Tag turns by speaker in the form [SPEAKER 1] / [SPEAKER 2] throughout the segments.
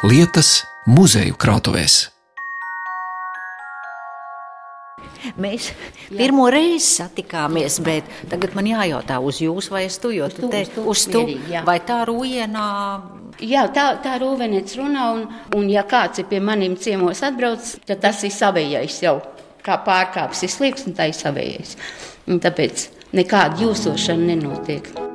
[SPEAKER 1] lietas muzeju krātuvēs.
[SPEAKER 2] Mēs pirmo reizi satikāmies, bet tagad man jājautā uz jums, vai es tu, jo tu te
[SPEAKER 3] Uz tu,
[SPEAKER 2] vai tā rūjienā.
[SPEAKER 3] Jā, tā, tā rūvenēts runā, un, un ja kāds ir pie maniem ciemos atbrauc, tad tas ir savējais jau. Kā pārkāpis ir slieks, un tā ir savējais. Un tāpēc nekāda jūsošana nenotiek.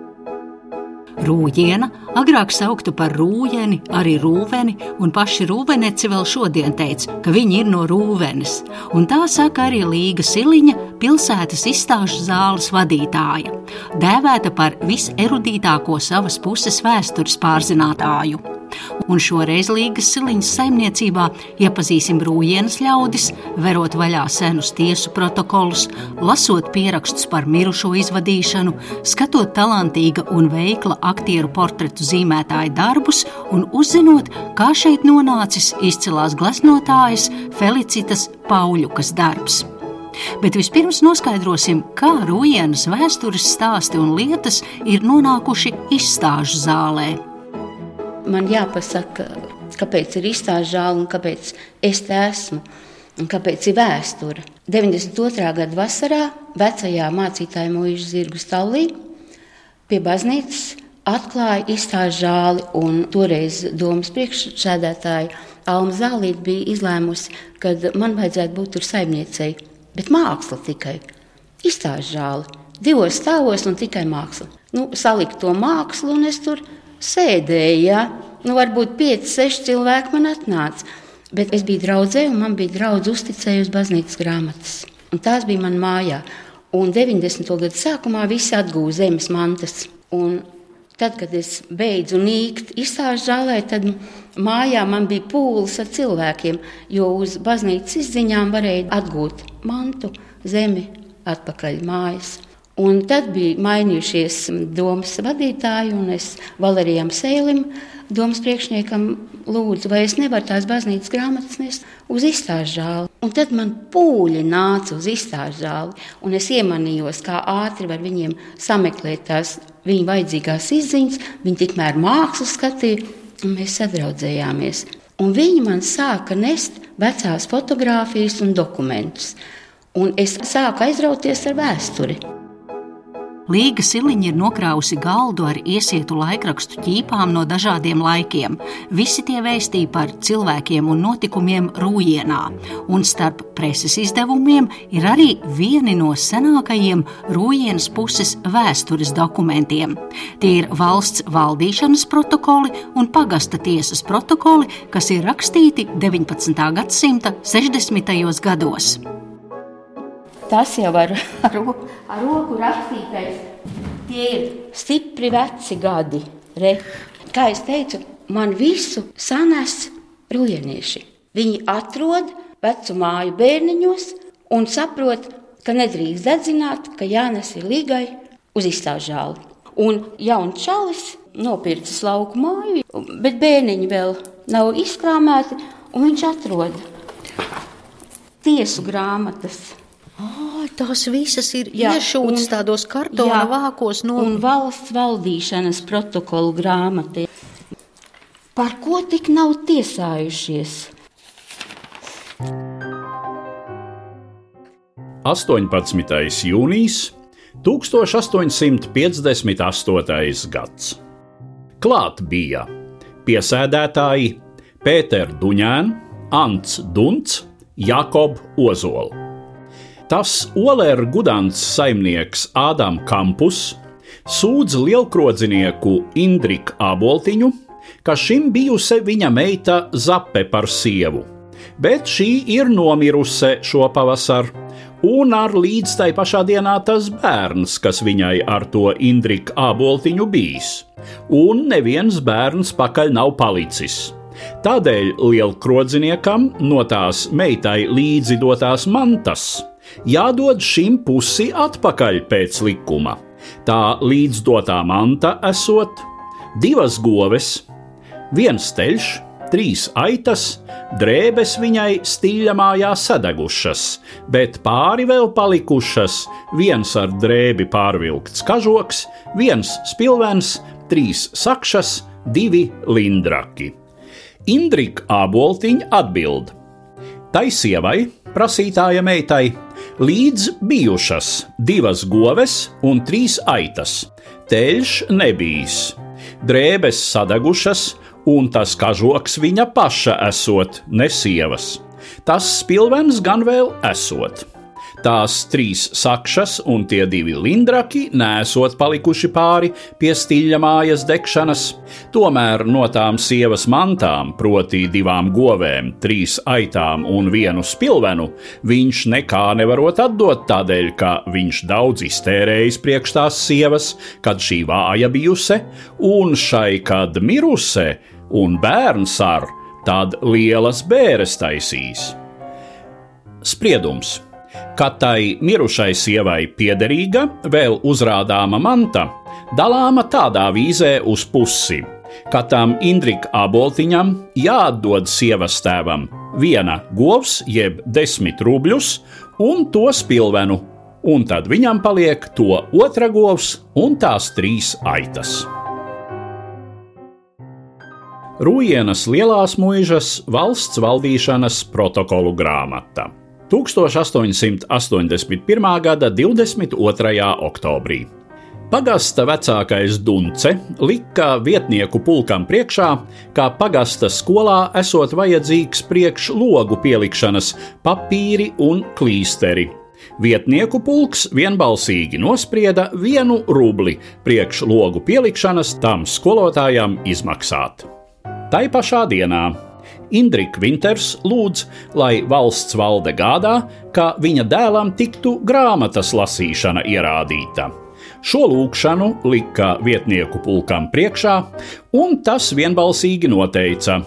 [SPEAKER 4] Rūjiena, agrāk saukta par rūjeni, arī rūveni, un paši rūveneci vēl šodien teica, ka viņi ir no rūvenes. Un tā saka arī Līga Siliņa, pilsētas izstāžu zāles vadītāja, dēvēta par viserudītāko savas puses vēstures pārzinātāju. Un šoreiz Līgas siliņas saimniecībā iepazīsim brūjienas ļaudis, verot vaļā senus tiesu protokolus, lasot pierakstus par mirušo izvadīšanu, skatot talantīga un veikla aktieru portretu zīmētāju darbus un uzzinot, kā šeit nonācis izcilās gleznotājas Felicitas Pauļukas darbs. Bet vispirms noskaidrosim, kā rujienas vēstures stāsti un lietas ir nonākuši izstāžu zālē.
[SPEAKER 3] Man jāpasaka, kāpēc ir izstāžu žēl un kāpēc es te esmu. Un kāpēc ir vēsture? 92. gada vasarā vecajā mācītāja mūža zirgu stāvlī pie baznīcas atklāja izstāžu žāli. un Toreiz domas priekšsēdētāja Alma Zālīte bija izlēmusi, ka man vajadzētu būt tur saimniecei, bet māksla tikai. Izstāžu žāli. Divos stāvos un tikai māksla. Nu, salikt to mākslu, un es tur sēdēju. Ja? Nu, varbūt 5, 6 cilvēki man atnāca. Bet es biju draudzē, un man bija draugs uzticējusi baznīcas grāmatas. Un tās bija manā mājā. Un 90. gada sākumā visi atgūja zemes mantas. Un tad, kad es beidzu nīkt izstāžu zālē, tad mājā man bija pūlis ar cilvēkiem, jo uz baznīcas izziņām varēja atgūt mantu, zemi atpakaļ mājas. Un tad bija mainījušies domas vadītāji, un es Valerijam Sēlim, domas priekšniekam, lūdzu, vai es nevaru tās baznīcas grāmatas nest uz izstāžu zāli. Un tad man pūļi nāca uz izstāžu zāli, un es iemanījos, kā ātri var viņiem sameklēt tās viņu vajadzīgās izziņas. Viņi tikmēr mākslu skatīja, un mēs sadraudzējāmies. Un viņi man sāka nest vecās fotogrāfijas un dokumentus. Un es sāku aizrauties ar vēsturi.
[SPEAKER 4] Līga siliņa ir nokrāusi galdu ar iesietu laikrakstu ķīpām no dažādiem laikiem. Visi tie vēstīja par cilvēkiem un notikumiem Rūjienā, un starp preses izdevumiem ir arī vieni no senākajiem Rūjienas puses vēstures dokumentiem. Tie ir valsts valdīšanas protokoli un pagasta tiesas protokoli, kas ir rakstīti 19. gadsimta 60. gados.
[SPEAKER 3] Tas jau ar, ar, ar roku rakstītais. Tie ir stipri veci gadi. Re. Kā jau teicu, man visu sanes rujienieši. Viņi atrod vecu māju bērniņos un saprot, ka nedrīkst dedzināt, ka jānes ir līgai uz izstāžāli. Un jauns čalis nopircis lauku māju, bet bērniņi vēl nav izkrāmēti, un viņš atrod tiesu grāmatas.
[SPEAKER 2] Tās visas ir
[SPEAKER 3] Jā,
[SPEAKER 2] iešūtas
[SPEAKER 3] un-
[SPEAKER 2] tādos kartona
[SPEAKER 3] Jā,
[SPEAKER 2] vākos no
[SPEAKER 3] un valsts valdīšanas protokolu grāmati. Par ko tik nav tiesājušies?
[SPEAKER 5] 18. jūnijas 1858. gads. Klāt bija piesēdētāji Pēters Duņēns, Ants Dunts, Jakob Ozols. Tas Olēra Gudants saimnieks Ādams Kampus sūdz lielkrodzinieku Indriku Aboltiņu, ka šim bijusi viņa meita Zape par sievu, bet šī ir nomirusi šo pavasaru, un ar līdz tai pašā dienā tas bērns, kas viņai ar to Indriku Aboltiņu bijis, un neviens bērns pakaļ nav palicis. Tādēļ lielkrodziniekam no tās meitai līdzi dotās mantas jādod šim pusi atpakaļ pēc likuma. Tā līdzdotā manta esot divas goves, viens teļš, trīs aitas, drēbes viņai stiļamājā sadegušas, bet pāri vēl palikušas viens ar drēbi pārvilkts kažoks, viens spilvens, trīs sakšas, divi lindraki. Indrika Āboltiņa atbild: Tai sievai, prasītāja meitai, līdz bijušas divas goves un trīs aitas. Teļš nebijis, drēbes sadegušas, un tas kažoks viņa paša esot, ne sievas. Tas spilvens gan vēl esot. Tās trīs sakšas un tie divi lindraki nesot palikuši pāri pie stiļa mājas degšanas. Tomēr no tām sievas mantām, proti divām govēm, trīs aitām un vienu spilvenu, viņš nekā nevarot atdot tādēļ, ka viņš daudz iztērējis priekš tās sievas, kad šī vāja bijuse, un šai, kad miruse, un bērns ar, tad lielas bēres taisīs. Spriedums ka tai mirušai sievai piederīga, vēl uzrādāma manta, dalāma tādā vīzē uz pusi, ka tam Indrika aboltiņam jāatdod sievas tēvam viena govs jeb desmit rubļus un to spilvenu, un tad viņam paliek to otra govs un tās trīs aitas. Rūjienas lielās mūžas valsts valdīšanas protokolu grāmata. 1881. gada 22. oktobrī. Pagasta vecākais Dunce lika vietnieku pulkam priekšā, ka pagasta skolā esot vajadzīgs priekš logu pielikšanas papīri un klīsteri. Vietnieku pulks vienbalsīgi nosprieda vienu rubli priekš logu pielikšanas tam skolotājam izmaksāt. Tai pašā dienā Indrika Vinters lūdz, lai valsts valde gādā, ka viņa dēlam tiktu grāmatas lasīšana ierādīta. Šo lūgšanu lika vietnieku pulkam priekšā, un tas vienbalsīgi noteica: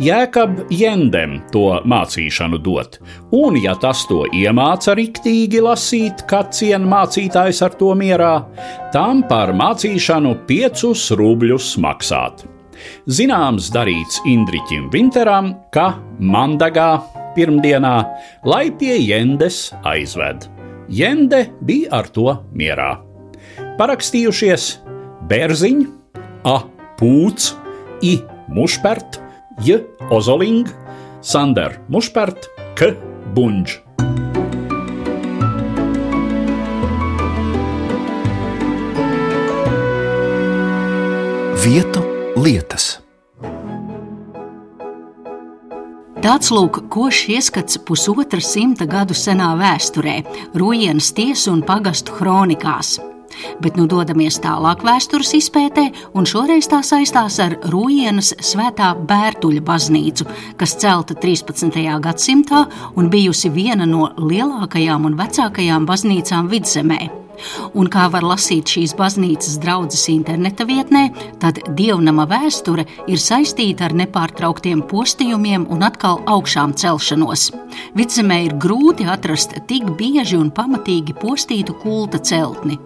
[SPEAKER 5] Jēkab Jendem to mācīšanu dot, un ja tas to iemāca riktīgi lasīt, kā cien mācītājs ar to mierā, tam par mācīšanu piecus rubļus maksāt. Zināms darīts Indriķim Vinteram, ka Mandagā pirmdienā, lai pie Jendes aizved. Jende bija ar to mierā. Parakstījušies Bērziņš, A. Pūts, I. Mušpert, J. Ozoling, Sander Mušpert, K. Bunģ.
[SPEAKER 1] Vietu
[SPEAKER 4] Tāds lūk, košs ieskats pusotra simta gadu senā vēsturē, Rujienas tiesu un pagastu kronikās. Bet nu dodamies tālāk vēstures izpētē, un šoreiz tā saistās ar Rujienas svētā Bērtuļa baznīcu, kas celta 13. gadsimtā un bijusi viena no lielākajām un vecākajām baznīcām vidzemē. Un kā var lasīt šīs baznīcas draudzes interneta vietnē, tad dievnama vēsture ir saistīta ar nepārtrauktiem postījumiem un atkal augšām celšanos. Vidzemē ir grūti atrast tik bieži un pamatīgi postītu kulta celtni.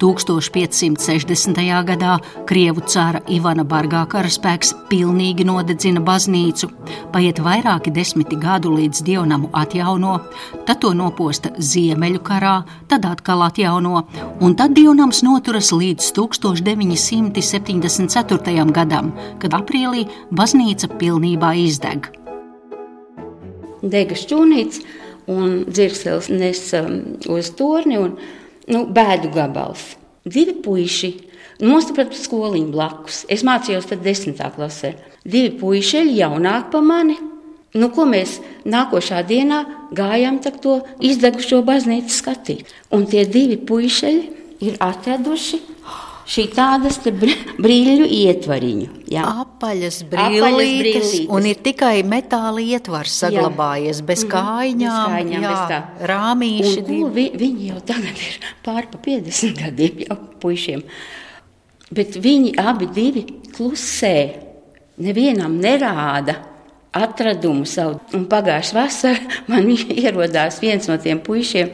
[SPEAKER 4] 1560. gadā Krievu cara Ivana Bargā karaspēks pilnīgi nodedzina baznīcu, paiet vairāki desmiti gadu līdz dievnamu atjauno, tad to noposta Ziemeļu karā, tad atkal atjauno, un tad dievnams noturas līdz 1974. gadam, kad aprīlī baznīca pilnībā izdeg.
[SPEAKER 3] Dega šķūnīts un dzirksels nes um, uz torni un nu, bēdu gabals. Divi puiši nostiprināti skoliņu blakus. Es mācījos tad desmitā klasē. Divi puiši jaunāki par mani. Nu, ko mēs nākošā dienā gājām to izdegušo baznīcu skatīt. Un tie divi puiši ir atraduši šī tādas brīļu ietvariņu.
[SPEAKER 2] Jā. Apaļas brīlītes, un ir tikai metāla ietvars saglabājies, bez mm -hmm. kājām, bez kājām jā, bez rāmīši.
[SPEAKER 3] Un, ko, vi, viņi jau tagad ir pār pa 50 gadiem jau puišiem. Bet viņi abi divi klusē, nevienam nerāda atradumu savu. Un pagājušā vasarā man ierodās viens no tiem puišiem,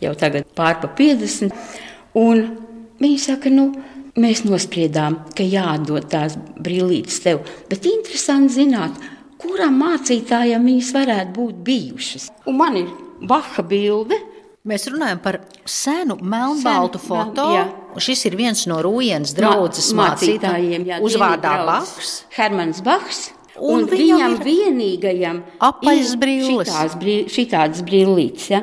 [SPEAKER 3] jau tagad pār pa 50, un viņi saka, nu, Mēs nospriedām, ka jāatdod tās brīvības tev, bet interesanti zināt, kuram mācītājam viņas varētu būt bijušas. Un man ir Baha bilde.
[SPEAKER 2] Mēs runājam par senu melnbaltu Sen, foto. Jā. Šis ir viens no Rūjienas draudzes Ma mācītājiem. Jā, Uzvārdā Bachs.
[SPEAKER 3] Hermans Bachs. Un, un viņam ir vienīgajam
[SPEAKER 4] apaļas brilles.
[SPEAKER 3] Šitādas brillītes, ja?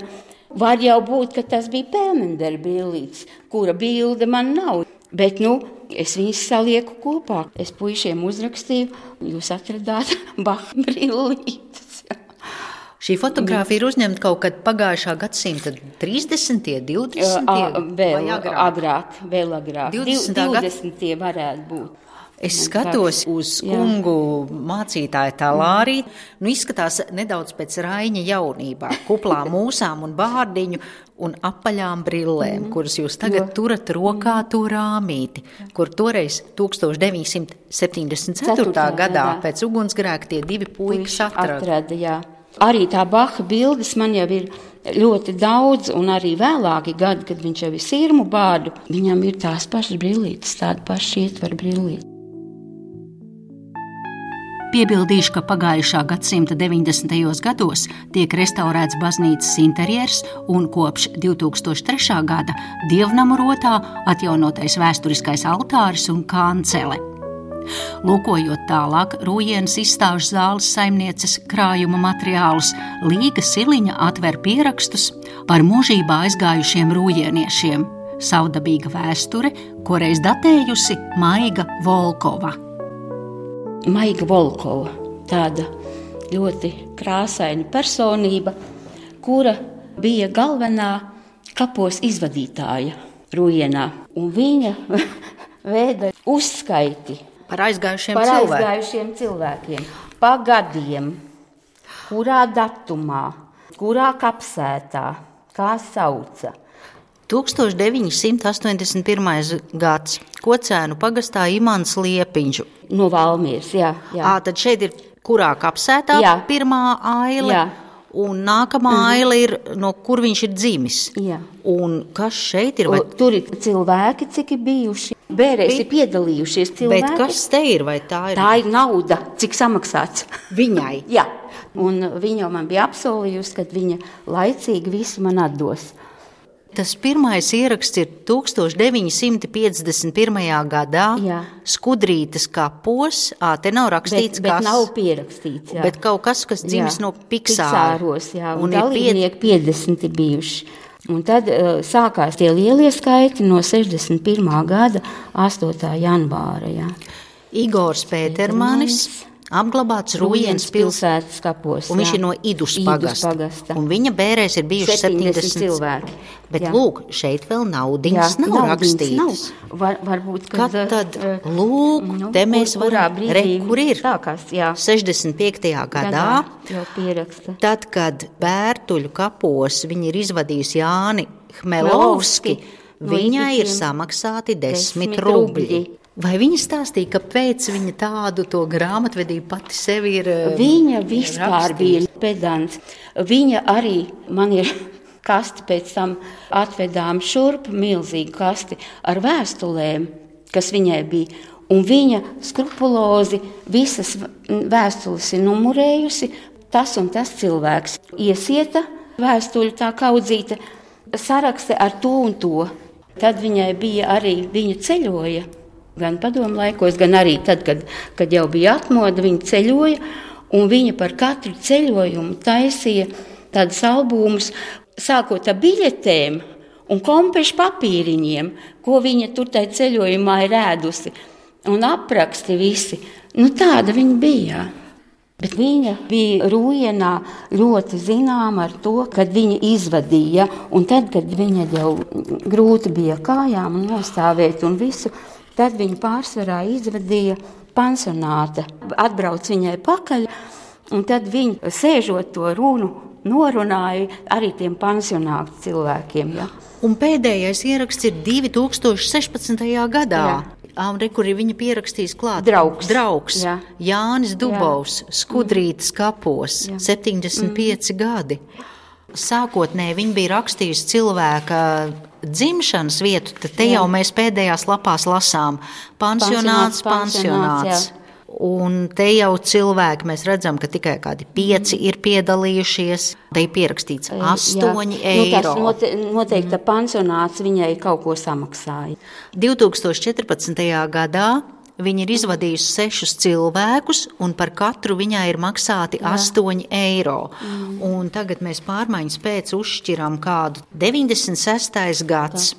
[SPEAKER 3] Var jau būt, ka tas bija Pelmendera brillītes, kura bilde man nav. Bet, nu, es viņus salieku kopā. Es puišiem uzrakstīju, jūs atradāt Baha brillītes.
[SPEAKER 4] Šī fotografija ir uzņemta kaut kad pagājušā gadsimta 30, 20.
[SPEAKER 3] A, vēl agrāk. vēl agrāk. 20. 20. varētu būt.
[SPEAKER 4] Es skatos uz kungu mācītāju talārī. Nu, izskatās nedaudz pēc Raņa jaunībā, kuplām mūsām un bārdiņu un apaļām brillēm, mm. kuras jūs tagad turat rokā to rāmīti, kur toreiz 1974. gadā pēc ugunsgrēka tie divi puikas atrada. atrada
[SPEAKER 3] jā. Arī tā Baha bildes man jau ir ļoti daudz, un arī vēlāki gadi, kad viņš jau ir sirmu bādu, viņam ir tās pašas brillītes, tāda paša ietvara brillītes.
[SPEAKER 6] Piebildīšu, ka pagājušā gadsimta 90. gados tiek restaurēts baznīcas interjers un kopš 2003. gada dievnamu rotā atjaunotais vēsturiskais altāris un kancele. Lūkojot tālāk, Rūjienas izstāžu zāles saimnieces krājuma materiālus, Līga Siliņa atver pierakstus par mūžībā aizgājušiem rūjieniešiem. Saudabīga vēsture, ko reiz datējusi Maiga Volkova.
[SPEAKER 3] Maiga Volkova, tāda ļoti krāsaina personība, kura bija galvenā kapos izvadītāja Rujienā. Un viņa veida uzskaiti
[SPEAKER 4] par aizgājušiem,
[SPEAKER 3] par cilvēkiem. aizgājušiem cilvēkiem, pa gadiem, kurā datumā, kurā kapsētā, kā sauca.
[SPEAKER 4] 1981. gads. Kocēnu pagastā Imants Liepiņš.
[SPEAKER 3] No Valmīras, jā. jā.
[SPEAKER 4] À, tad šeit ir kurā kapsētā jā. pirmā aile. Jā. Un nākamā -hmm. aila ir, no kur viņš ir dzimis. Jā. Un kas šeit ir? Vai...
[SPEAKER 3] Tur ir cilvēki, cik ir bijuši. Bērēs ir piedalījušies cilvēki.
[SPEAKER 4] Bet kas te ir? Vai tā ir?
[SPEAKER 3] Tā ir nauda, cik samaksāts.
[SPEAKER 4] Viņai?
[SPEAKER 3] Jā. Un viņa jau man bija apsolījusi, ka viņa laicīgi visu man atdos.
[SPEAKER 4] Tas pirmais ieraksts ir 1951. gadā. Jā. Skudrītas kapos. À, te nav rakstīts,
[SPEAKER 3] bet, kas bet nav pierakstīts. Jā.
[SPEAKER 4] Bet kaut kas, kas dzimis jā. no.
[SPEAKER 3] Piksāros, jā, un, un dalībnieki pied... 50 bijuši. Un tad uh, sākās tie lielie skaiti no 61. gada 8. janvāra. Jā.
[SPEAKER 4] Igors Pētermanis. Pētermanis apglabāts Rūjienas pilsētas
[SPEAKER 3] kapos.
[SPEAKER 4] Viņš ir no Idus pagasta. pagasta. Un viņa bērēs ir bijuši 70, 70 cilvēki. Bet jā. lūk, šeit vēl naudiņas jā, nav rakstītas.
[SPEAKER 3] Nav. Var, varbūt,
[SPEAKER 4] kad, kad tad, uh, lūk, nu, te mēs kur, varam, re, kur ir?
[SPEAKER 3] Sākās, jā.
[SPEAKER 4] 65. gadā, gadā. Tad, kad Bērtuļu kapos viņi ir izvadījusi Jāni Hmelovski, viņai ir samaksāti desmit, desmit rubļi. rubļi. Vai viņa stāstīja, kāpēc viņa tādu grāmatvedību pati sev ir?
[SPEAKER 3] Viņa vispār bija pedants. Viņa arī man ir kasti pēc tam atvedām šurp, milzīgu kasti ar vēstulēm, kas viņai bija. Un viņa skrupulozi visas vēstules ir numurējusi. Tas un tas cilvēks iesieta vēstuļu tā kaudzīta, sarakste ar to un to. Tad viņai bija arī viņa ceļoja Gan padomu laikos, gan arī tad, kad, kad jau bija atmoda, viņa ceļoja, un viņa par katru ceļojumu taisīja tādus albumus, sākot ar biļetēm un kompešu papīriņiem, ko viņa tur tajā ceļojumā ir ēdusi, un apraksti visi. Nu, tāda viņa bija. Bet viņa bija Rūjienā ļoti zināma ar to, kad viņa izvadīja, un tad, kad viņa jau grūti bija kājām un nostāvēt un visu, Tad viņa pārsvarā izvadīja pansionāta, atbrauc viņai pakaļ, un tad viņa sēžot to runu. Norunāja arī tiem pansionāta cilvēkiem. Ja.
[SPEAKER 4] Un pēdējais ieraksts ir 2016. gadā. Jā. Re, kur viņa pierakstījis klāt?
[SPEAKER 3] Draugs.
[SPEAKER 4] Draugs. Jā. Jānis Dubovs, Jā. Skudrītas kapos, Jā. 75 mm. gadi. Sākotnēji viņa bija rakstījusi cilvēka dzimšanas vietu, tad te Jā. jau mēs pēdējās lapās lasām pansionāts, pansionāts. pansionāts. Un te jau cilvēki, mēs redzam, ka tikai kādi pieci ir piedalījušies. Te ir pierakstīts astoņi Jā. eiro. Nu,
[SPEAKER 3] note, noteikti mm. pansionāts viņai kaut ko samaksāja.
[SPEAKER 4] 2014. gadā
[SPEAKER 2] Viņa ir izvadījusi sešus cilvēkus, un par katru viņai ir maksāti Jā. 8 eiro. Mm. Un tagad mēs pārmaiņas pēc uzšķiram kādu 96. gads.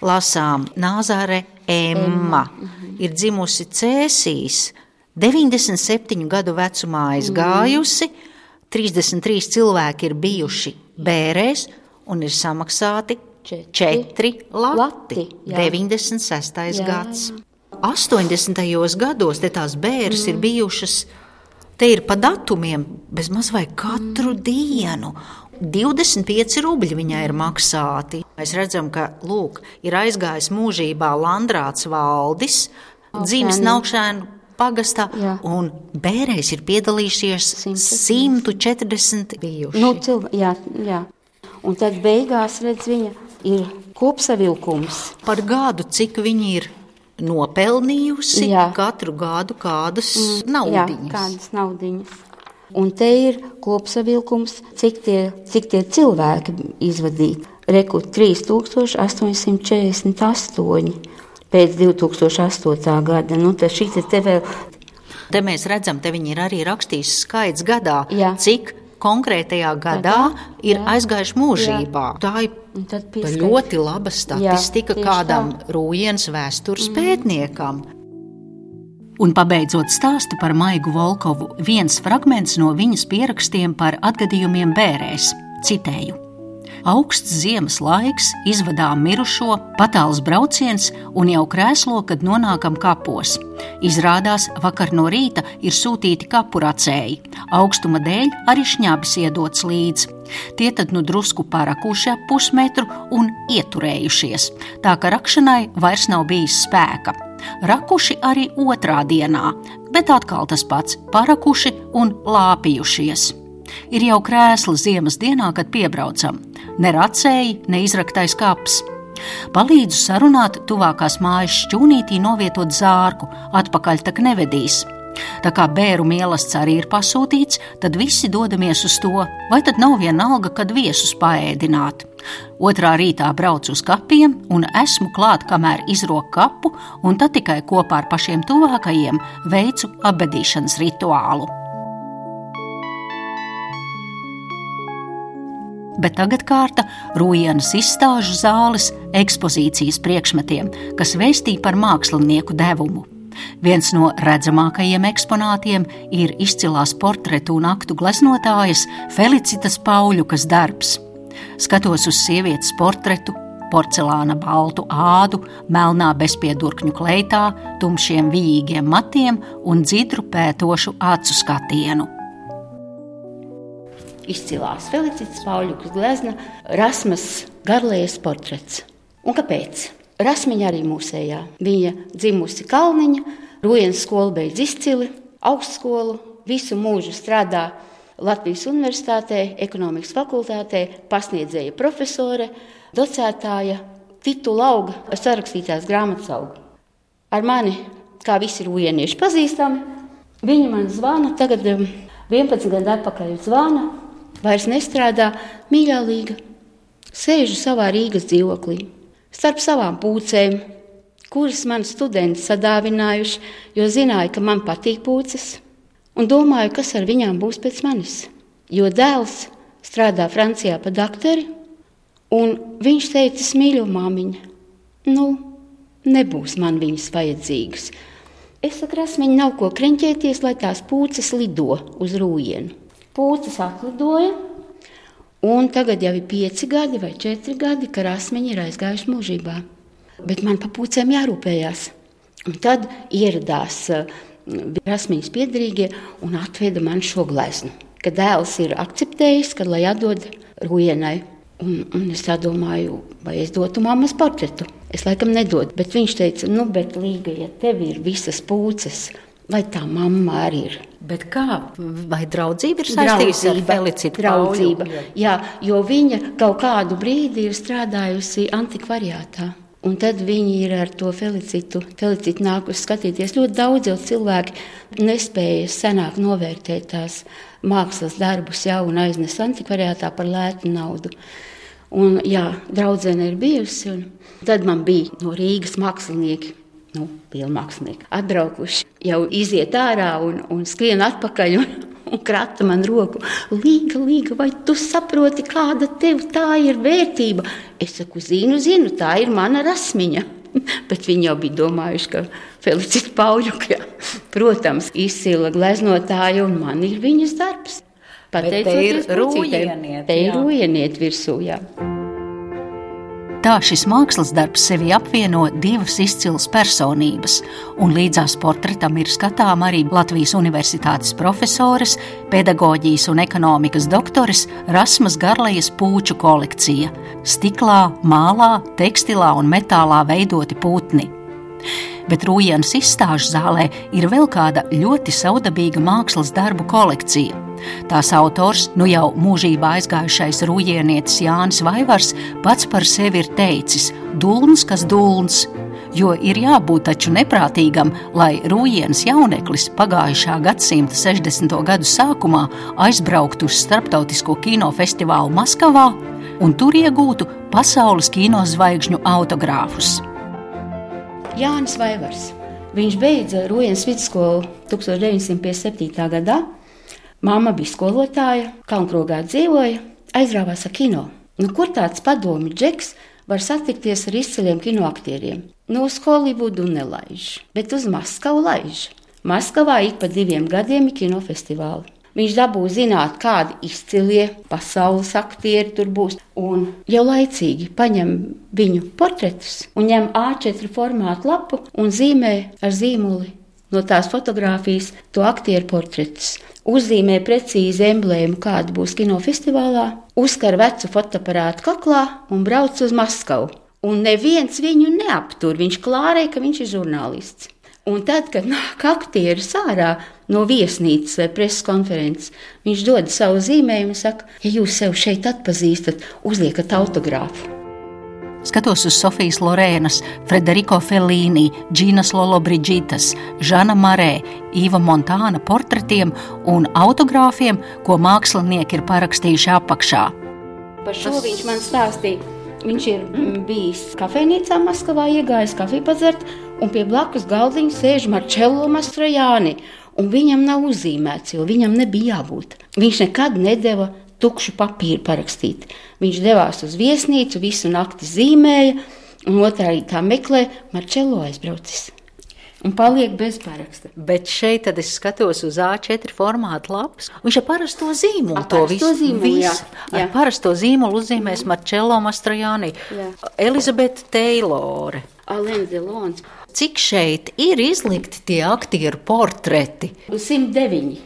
[SPEAKER 2] Lasām Nāzare Emma. Mm -hmm. ir dzimusi Cēsīs, 97 gadu vecumā aizgājusi, mm. 33 cilvēki ir bijuši bērēs un ir samaksāti četri, četri lati. lati jā. 96. Jā, gads. Jā. 80. gados tās bērres mm. ir bijušas. Te ir pa datumiem, bez maz vai katru mm. dienu. 25 rubļi viņai ir maksāti. Mēs redzam, ka lūk, ir aizgājis mūžībā Landrāts Valdis, dzimis Naukšēnu pagastā, Jā. un bērēs ir piedalījušies 140 bijuši.
[SPEAKER 3] Nu, cilv, jā, jā. Un tad beigās redz viņa ir kopsavilkums.
[SPEAKER 2] Par gadu, cik viņi ir nopelnījusi jā. katru gadu kādas mm, naudiņas.
[SPEAKER 3] Jā, kādas naudiņas. Un te ir kopsavilkums, cik tie, cik tie cilvēki izvadīti. Reku 3848 pēc 2008. gada. Nu, šī te vēl.
[SPEAKER 2] Te mēs redzam, te viņi ir arī rakstījis skaits gadā, Jā. cik konkrētajā gadā, gadā ir jā. aizgājuši mūžībā. Jā. Tā ir ļoti laba statistika jā, kādam rūjienas vēstures mm. pētniekam.
[SPEAKER 4] Un pabeidzot stāstu par Maigu Volkovu, viens fragments no viņas pierakstiem par atgadījumiem bērēs. Citēju: Augsts ziemas laiks, izvadām mirušo, patāls brauciens un jau krēslo, kad nonākam kapos. Izrādās, vakar no rīta ir sūtīti kapuracēji, augstuma dēļ arī šņābis iedots līdzi. Tie tad nu drusku parakuši ap pusmetru un ieturējušies, tā ka rakšanai vairs nav bijis spēka. Rakuši arī otrā dienā, bet atkal tas pats - parakuši un lāpījušies. Ir jau krēsla ziemas dienā, kad piebraucam. Ne racēji, ne izraktais kaps. Palīdzu sarunāt tuvākās mājas šķūnītī novietot zārku, atpakaļ tak nevedīs. Tā kā bēru mīlestības arī ir pasūtīts, tad visi dodamies uz to, vai tad nav vienalga, kad viesus paēdināt. Otrā rītā braucu uz kapiem un esmu klāt, kamēr izroku kapu, un tad tikai kopā ar pašiem tuvākajiem veicu abedīšanas rituālu. Bet tagad kārta Rūjienas izstāžu zāles ekspozīcijas priekšmetiem, kas vēstīja par mākslinieku devumu. Viens no redzamākajiem eksponātiem ir izcilās portretu un aktu gleznotājas Felicitas Pauļukas darbs. Skatos uz sievietes portretu, porcelāna baltu ādu, melnā bezpiedurkņu kleitā, tumšiem vijīgiem matiem un dzidru pētošu acu skatienu
[SPEAKER 3] izcilās Felicitas Pauļukas glezna Rasmas Garlējas portrets. Un kāpēc? Rasmiņa arī mūsējā. Viņa dzimusi Kalniņa, Rujens skolu beidz izcili, augstskolu, visu mūžu strādā Latvijas Universitātē, ekonomikas fakultātē, pasniedzēja profesore, docētāja, titula auga, sarakstītās grāmatas auga. Ar mani, kā visi rujienieši pazīstami, viņi man zvana, tagad 11 um, gadu atpakaļ zvana, vairs nestrādā mīļā līga. Sēžu savā Rīgas dzīvoklī, starp savām pūcēm, kuras man studenti sadāvinājuši, jo zināja, ka man patīk pūces, un domāju, kas ar viņām būs pēc manis. Jo dēls strādā Francijā pa doktori, un viņš teica, mīļo māmiņa, nu, nebūs man viņas vajadzīgas. Es saku, rasmiņi nav ko kreņķēties, lai tās pūces lido uz rūjienu. Pūcis atlidoja, un tagad jau ir pieci gadi vai četri gadi, ka rasmiņi ir aizgājuši mūžībā. Bet man par pūcēm jārūpējās. Un tad ieradās uh, rasmiņas piedarīgie un atveda man šo gleznu. Kad dēls ir akceptējis, ka lai atdod rujienai. Un, un es domāju, vai es dotu mammas portretu. Es laikam nedodu, bet viņš teica, nu, bet Līga, ja tev ir visas pūces, Vai tā mamma arī ir?
[SPEAKER 2] Bet kā? Vai draudzība ir saistīta ar Felicitu?
[SPEAKER 3] Draudzība, jā, jo viņa kaut kādu brīdi ir strādājusi antikvariātā. Un tad viņi ir ar to felicitu, felicitu nākuši skatīties. Ļoti daudz cilvēku nespēja senāk novērtēt tās mākslas darbus jau un aiznes antikvariātā par lētu naudu. Un, jā, draudzene ir bijusi. Tad man bija no Rīgas mākslinieki nu, liela mākslinieka, atbraukuši, jau iziet ārā un, un skrien atpakaļ. Un, un krata man roku. Līga, līga, vai tu saproti, kāda tev tā ir vērtība? Es saku, zinu, zinu, tā ir mana rasmiņa. Bet viņi jau bija domājuši, ka Felicita Pauļuka, protams, izcila gleznotāja un man ir viņas darbs.
[SPEAKER 2] Pateicoties rūjieniet.
[SPEAKER 3] Te ir rūjieniet virsū, jā.
[SPEAKER 4] Tā šis mākslas darbs sevi apvieno divas izcilas personības, un līdzās portretam ir skatām arī Latvijas Universitātes profesores, pedagoģijas un ekonomikas doktores Rasmas Garlējas pūču kolekcija - stiklā, mālā, tekstilā un metālā veidoti putni bet Rūjienas izstāžu zālē ir vēl kāda ļoti saudabīga mākslas darbu kolekcija. Tās autors, nu jau mūžībā aizgājušais rūjienietis Jānis Vaivars, pats par sevi ir teicis: Dulns, kas dulns, jo ir jābūt taču neprātīgam, lai Rūjienas jauneklis pagājušā gadsimta 60. gadu sākumā aizbrauktu uz starptautisko kinofestivālu Maskavā un tur iegūtu pasaules kinozvaigžņu autogrāfus.
[SPEAKER 3] Jānis Vaivars. Viņš beidza Rūjienas vidusskolu 1957. gadā. Māma bija skolotāja, Kalnkrogā dzīvoja, aizrāvās ar kino. Nu, kur tāds padomi džeks var satikties ar izciliem kinoaktieriem? No nu, Holivudu nelaiž, bet uz Maskavu laiž. Maskavā ik pa diviem gadiem ir kinofestivāli. Viņš dabūja zināt, kādi izcilie pasaules aktieri tur būs. Un jau laicīgi paņem viņu portretus un ņem A4 formātu lapu un zīmē ar zīmoli no tās fotografijas to aktieru portretus. Uzzīmē precīzi emblēmu, kāda būs kinofestivālā, uzkar vecu fotoaparātu kaklā un brauc uz Maskavu. Un neviens viņu neaptur. Viņš klārē, ka viņš ir žurnālists. Un tad, kad nāk aktieris ārā no viesnīcas vai preses konferences, viņš dod savu zīmējumu un saka, ja jūs sev šeit atpazīstat, uzliekat autogrāfu.
[SPEAKER 4] Skatos uz Sofijas Lorēnas, Frederiko Felīni, Džīnas Lolo Brigītas, Žana Marē, Īva Montāna portretiem un autogrāfiem, ko mākslinieki ir parakstījuši apakšā.
[SPEAKER 3] Par šo viņš man stāstīja. Viņš ir bijis kafejnīcā Maskavā, iegājis kafiju padzert, un pie blakus galdiņa sēž Marčello Mastrojāni, un viņam nav uzzīmēts, jo viņam nebija jābūt. Viņš nekad nedeva tukšu papīru parakstīt. Viņš devās uz viesnīcu, visu nakti zīmēja, un otrā rītā meklē Marčello aizbraucis un paliek bez paraksta.
[SPEAKER 2] Bet šeit es skatos uz A4 formātu lapas. Viņš ar parasto zīmolu
[SPEAKER 3] ar to visu zīmolu.
[SPEAKER 2] Ar parasto zīmolu uzzīmēs Marčello Mastrojāni, Elizabete Teilore.
[SPEAKER 3] Alenze Lons.
[SPEAKER 2] Cik šeit ir izlikti tie aktieru portreti?
[SPEAKER 3] 109.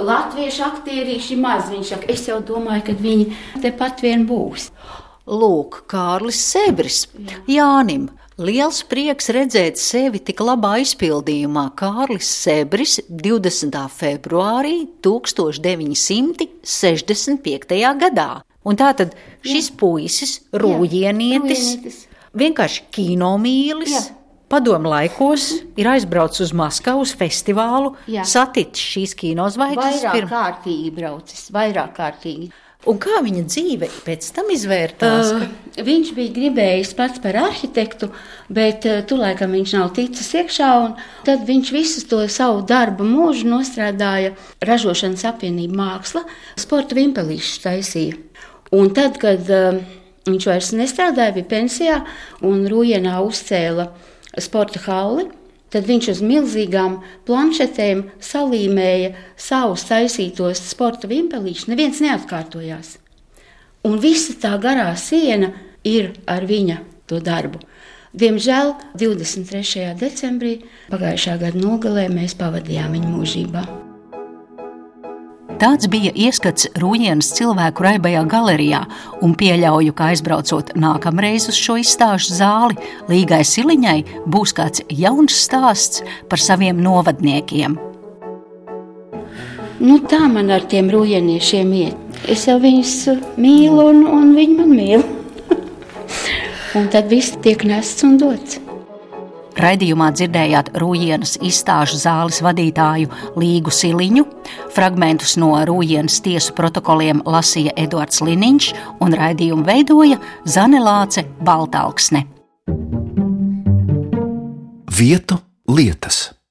[SPEAKER 3] Latviešu aktierīši maz. Viņš saka, es jau domāju, ka viņi tepat vien būs.
[SPEAKER 2] Lūk, Kārlis Sebris, Jānim. Liels prieks redzēt sevi tik labā izpildījumā Kārlis Sebris 20. februārī 1965. gadā. Un tātad šis Jā. puisis, rūjienietis, vienkārši kinomīlis. Jā. Padomu laikos ir aizbraucis uz Maskavas festivālu, saticis šīs kinozvaigznes.
[SPEAKER 3] Vairāk pirm... kārtīgi braucis, vairāk kārtīgi.
[SPEAKER 2] Un kā viņa dzīve pēc tam izvērtās? Uh,
[SPEAKER 3] viņš bija gribējis pats par arhitektu, bet uh, tulaikam viņš nav ticis iekšā. Tad viņš visu to savu darbu mūžu nostrādāja ražošanas apvienība māksla, sporta vimpelīšus taisīja. Un tad, kad uh, viņš vairs nestrādāja, bija pensijā un Rūjienā uzcēla sporta halli. Tad viņš uz milzīgām planšetēm salīmēja savus taisītos sporta vimpelīšus. Neviens neatkārtojās. Un visa tā garā siena ir ar viņa to darbu. Diemžēl 23. decembrī pagājušā gada nogalē mēs pavadījām viņu mūžībā.
[SPEAKER 4] Tāds bija ieskats Rūjienas cilvēku raibajā galerijā, un pieļauju, ka aizbraucot nākamreiz uz šo izstāžu zāli, Līgai Siliņai būs kāds jauns stāsts par saviem novadniekiem.
[SPEAKER 3] Nu, tā man ar tiem rūjieniešiem iet. Es jau viņus mīlu, un, un viņi man mīl. un tad viss tiek nests un dots.
[SPEAKER 4] Raidījumā dzirdējāt Rūjienas izstāžu zāles vadītāju Līgu Siliņu, fragmentus no Rūjienas tiesu protokoliem lasīja Edvards Liniņš un raidījumu veidoja Zanelāce Baltalksne.
[SPEAKER 1] vietu lietas.